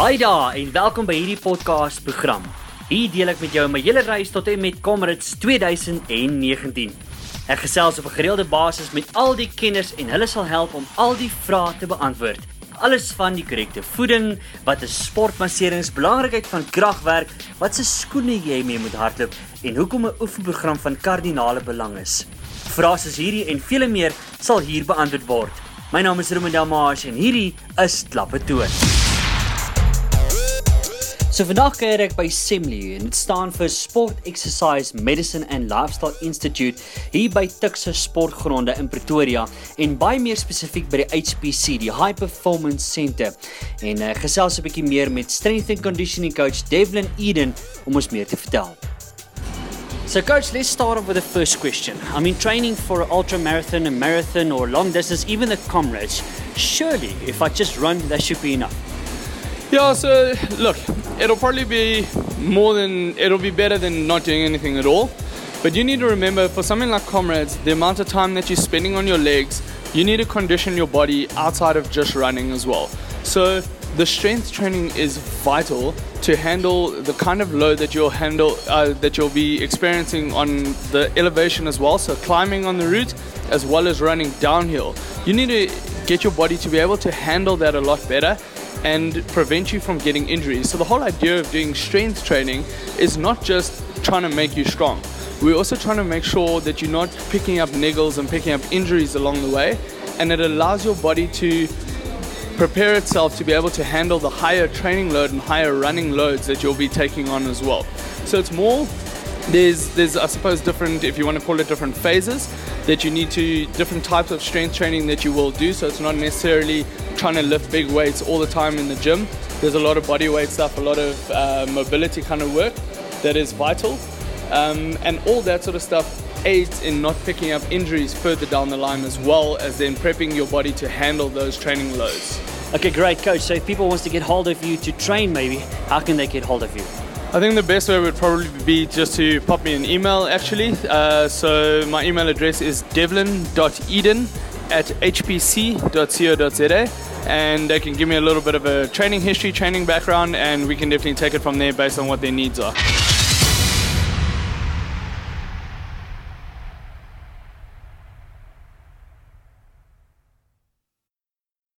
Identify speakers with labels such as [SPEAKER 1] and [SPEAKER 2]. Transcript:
[SPEAKER 1] Hi daar en welkom by hierdie podcast program. Hier deel ek met jou my hele reis tot en met Comrades 2019. Ek gesels op 'n gereelde basis met al die kenners en hulle sal help om al die vrae te beantwoord. Alles van die korrekte voeding, wat is sportmasserings, belangrikheid van kragwerk, wat se skoene jy mee moet hardloop en hoekom 'n oefenprogram van kardinale belang is. Vrae soos hierdie en vele meer sal hier beantwoord word. My naam is Ruben Delmage en hierdie is Klappe Toon. So vandag kuier ek by SEMLU en dit staan vir Sport Exercise Medicine and Lifestyle Institute hier by Tuxa Sportgronde in Pretoria en baie meer spesifiek by die HPC, die High Performance Centre. En uh, gesels 'n bietjie meer met strength and conditioning coach Devlin Eden om ons meer te vertel. So, coach, let's start off with the first question. I mean, training for an ultra marathon, a marathon, or long distance, even the comrades, surely if I just run, that should be enough.
[SPEAKER 2] Yeah, so look, it'll probably be more than, it'll be better than not doing anything at all. But you need to remember for something like comrades, the amount of time that you're spending on your legs, you need to condition your body outside of just running as well. So the strength training is vital to handle the kind of load that you'll handle uh, that you'll be experiencing on the elevation as well. So climbing on the route as well as running downhill. You need to get your body to be able to handle that a lot better and prevent you from getting injuries. So the whole idea of doing strength training is not just trying to make you strong. We're also trying to make sure that you're not picking up niggles and picking up injuries along the way, and it allows your body to prepare itself to be able to handle the higher training load and higher running loads that you'll be taking on as well. So it's more there's there's I suppose different if you want to call it different phases that you need to different types of strength training that you will do so it's not necessarily trying to lift big weights all the time in the gym there's a lot of body weight stuff a lot of uh, mobility kind of work that is vital um, and all that sort of stuff aids in not picking up injuries further down the line as well as then prepping your body to handle those training loads
[SPEAKER 1] Okay, great, coach. So if people wants to get hold of you to train, maybe, how can they get hold of you?
[SPEAKER 2] I think the best way would probably be just to pop me an email actually. Uh, so my email address is devlin.eden at hpc.co.za and they can give me a little bit of a training history, training background, and we can definitely take it from there based on what their needs are.